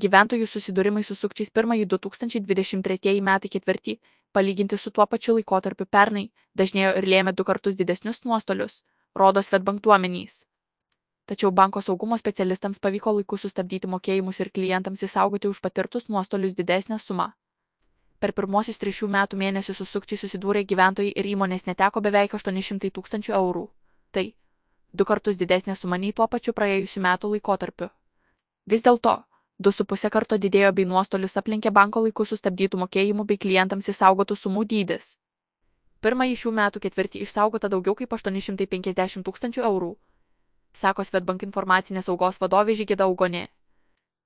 Gyventojų susidūrimai su sukčiais pirmąjį 2023 metai ketvirtį, palyginti su tuo pačiu laikotarpiu pernai, dažnėjo ir lėmė du kartus didesnius nuostolius, rodo Svetbank duomenys. Tačiau banko saugumo specialistams pavyko laiku sustabdyti mokėjimus ir klientams įsaugoti už patirtus nuostolius didesnę sumą. Per pirmosius trešių metų mėnesius su sukčiai susidūrė gyventojai ir įmonės neteko beveik 800 tūkstančių eurų. Tai du kartus didesnė suma nei tuo pačiu praėjusiu metu laikotarpiu. Vis dėlto, du su pusę karto didėjo bei nuostolius aplenkė banko laiku sustabdytų mokėjimų bei klientams įsaugotų sumų dydis. Pirmąjį šių metų ketvirtį išsaugota daugiau kaip 850 tūkstančių eurų, sako Svetbank informacinės saugos vadovė Žygida Augonė.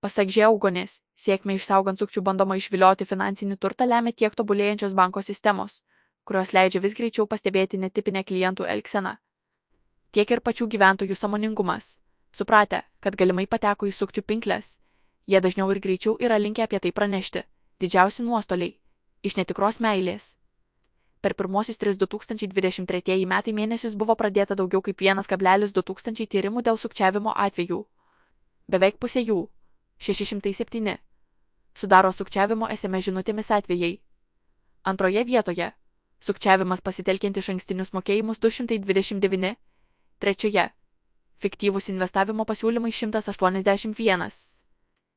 Pasak Žiaugonės, sėkmė išsaugant sukčių bandoma išvilioti finansinį turtą lemia tiek tobulėjančios banko sistemos, kurios leidžia vis greičiau pastebėti netipinę klientų elgseną, tiek ir pačių gyventojų samoningumas, supratę, kad galimai pateko į sukčių pinklės jie dažniau ir greičiau yra linkę apie tai pranešti. Didžiausi nuostoliai - iš netikros meilės. Per pirmosius 3 2023 metai mėnesius buvo pradėta daugiau kaip 1,2 tūkstančiai tyrimų dėl sukčiavimo atvejų. Beveik pusė jų - 607 - sudaro sukčiavimo SMS žinutėmis atvejai. Antroje vietoje - sukčiavimas pasitelkiant iš ankstinius mokėjimus 229, trečioje - fiktyvūs investavimo pasiūlymai 181.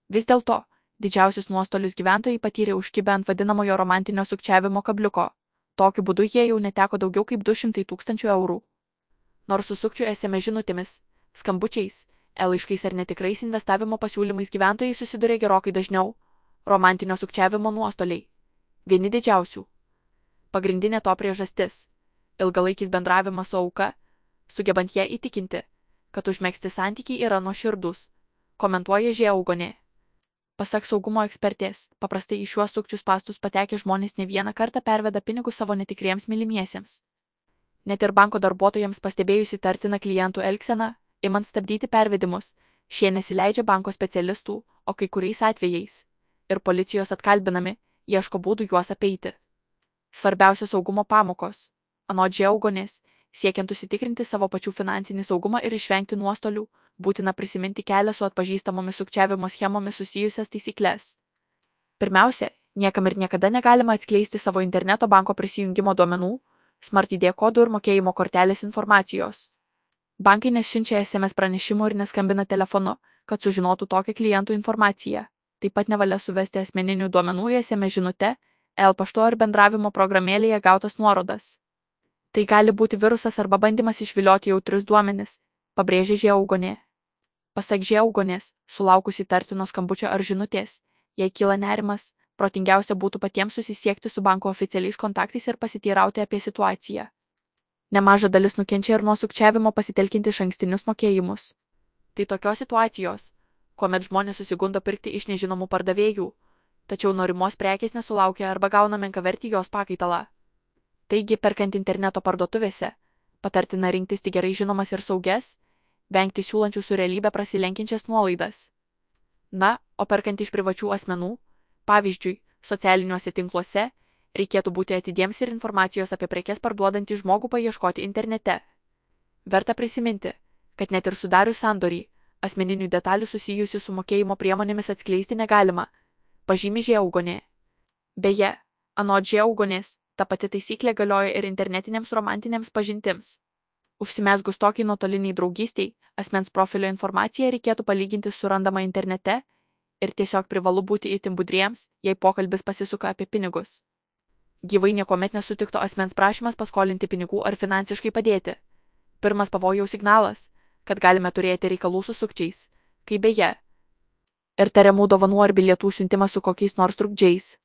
Vis dėlto, didžiausius nuostolius gyventojai patyrė užkibę ant vadinamojo romantinio sukčiavimo kabliuko. Tokiu būdu jie jau neteko daugiau kaip 200 tūkstančių eurų. Nors su sukčių esame žinutėmis, skambučiais, e-laiškais ar netikrais investavimo pasiūlymais gyventojai susiduria gerokai dažniau - romantinio sukčiavimo nuostoliai. Vieni didžiausių. Pagrindinė to priežastis - ilgalaikis bendravimas su auka, sugebant ją įtikinti, kad užmėgsti santykiai yra nuoširdus, komentuoja Žiaugonė. Pasak saugumo ekspertės, paprastai į šiuos sukčius pastus patekę žmonės ne vieną kartą perveda pinigus savo netikriems mylimiesiems. Net ir banko darbuotojams pastebėjus įtartiną klientų elgseną, imant stabdyti pervedimus, šie nesileidžia banko specialistų, o kai kuriais atvejais ir policijos atkalbinami, ieško būdų juos apeiti. Svarbiausios saugumo pamokos. Anot Džiaugonės, siekiant užsitikrinti savo pačių finansinį saugumą ir išvengti nuostolių, būtina prisiminti kelią su atpažįstamomis sukčiavimo schemomis susijusias taisyklės. Pirmiausia, niekam ir niekada negalima atskleisti savo interneto banko prisijungimo duomenų, smart ID kodų ir mokėjimo kortelės informacijos. Bankai nesiunčia SMS pranešimų ir neskambina telefonu, kad sužinotų tokią klientų informaciją. Taip pat nevalia suvesti asmeninių duomenų į SMS žinutę, L pašto ar bendravimo programėlėje gautas nuorodas. Tai gali būti virusas arba bandymas išvilioti jautrius duomenis, pabrėžė Žiaugonė. Pasak Žiaugonės, sulaukus įtartino skambučio ar žinutės, jei kyla nerimas, protingiausia būtų patiems susisiekti su banko oficialiais kontaktais ir pasiteirauti apie situaciją. Nemaža dalis nukenčia ir nuo sukčiavimo pasitelkinti iš ankstinius mokėjimus. Tai tokios situacijos, kuomet žmonės susigundo pirkti iš nežinomų pardavėjų, tačiau norimos prekės nesulaukia arba gauna menkavertį jos pakaitalą. Taigi, perkant interneto parduotuvėse, patartina rinktis tik gerai žinomas ir saugias, vengti siūlančių su realybė prasilenkiančias nuolaidas. Na, o perkant iš privačių asmenų, pavyzdžiui, socialiniuose tinkluose, reikėtų būti atidiems ir informacijos apie prekes parduodantį žmogų paieškoti internete. Verta prisiminti, kad net ir sudarius sandorį, asmeninių detalių susijusių su mokėjimo priemonėmis atskleisti negalima, pažymi Žiaugonė. Beje, anot Žiaugonės, ta pati taisyklė galioja ir internetinėms romantinėms pažintims. Užsimesgus tokiai nuotoliniai draugystiai, asmens profilio informaciją reikėtų palyginti su randama internete ir tiesiog privalu būti itin budriems, jei pokalbis pasisuka apie pinigus. Gyvai niekuomet nesutikto asmens prašymas paskolinti pinigų ar finansiškai padėti. Pirmas pavojaus signalas, kad galime turėti reikalų su sukčiais, kai beje. Ir tariamų dovanų ar bilietų siuntimas su kokiais nors trukdžiais.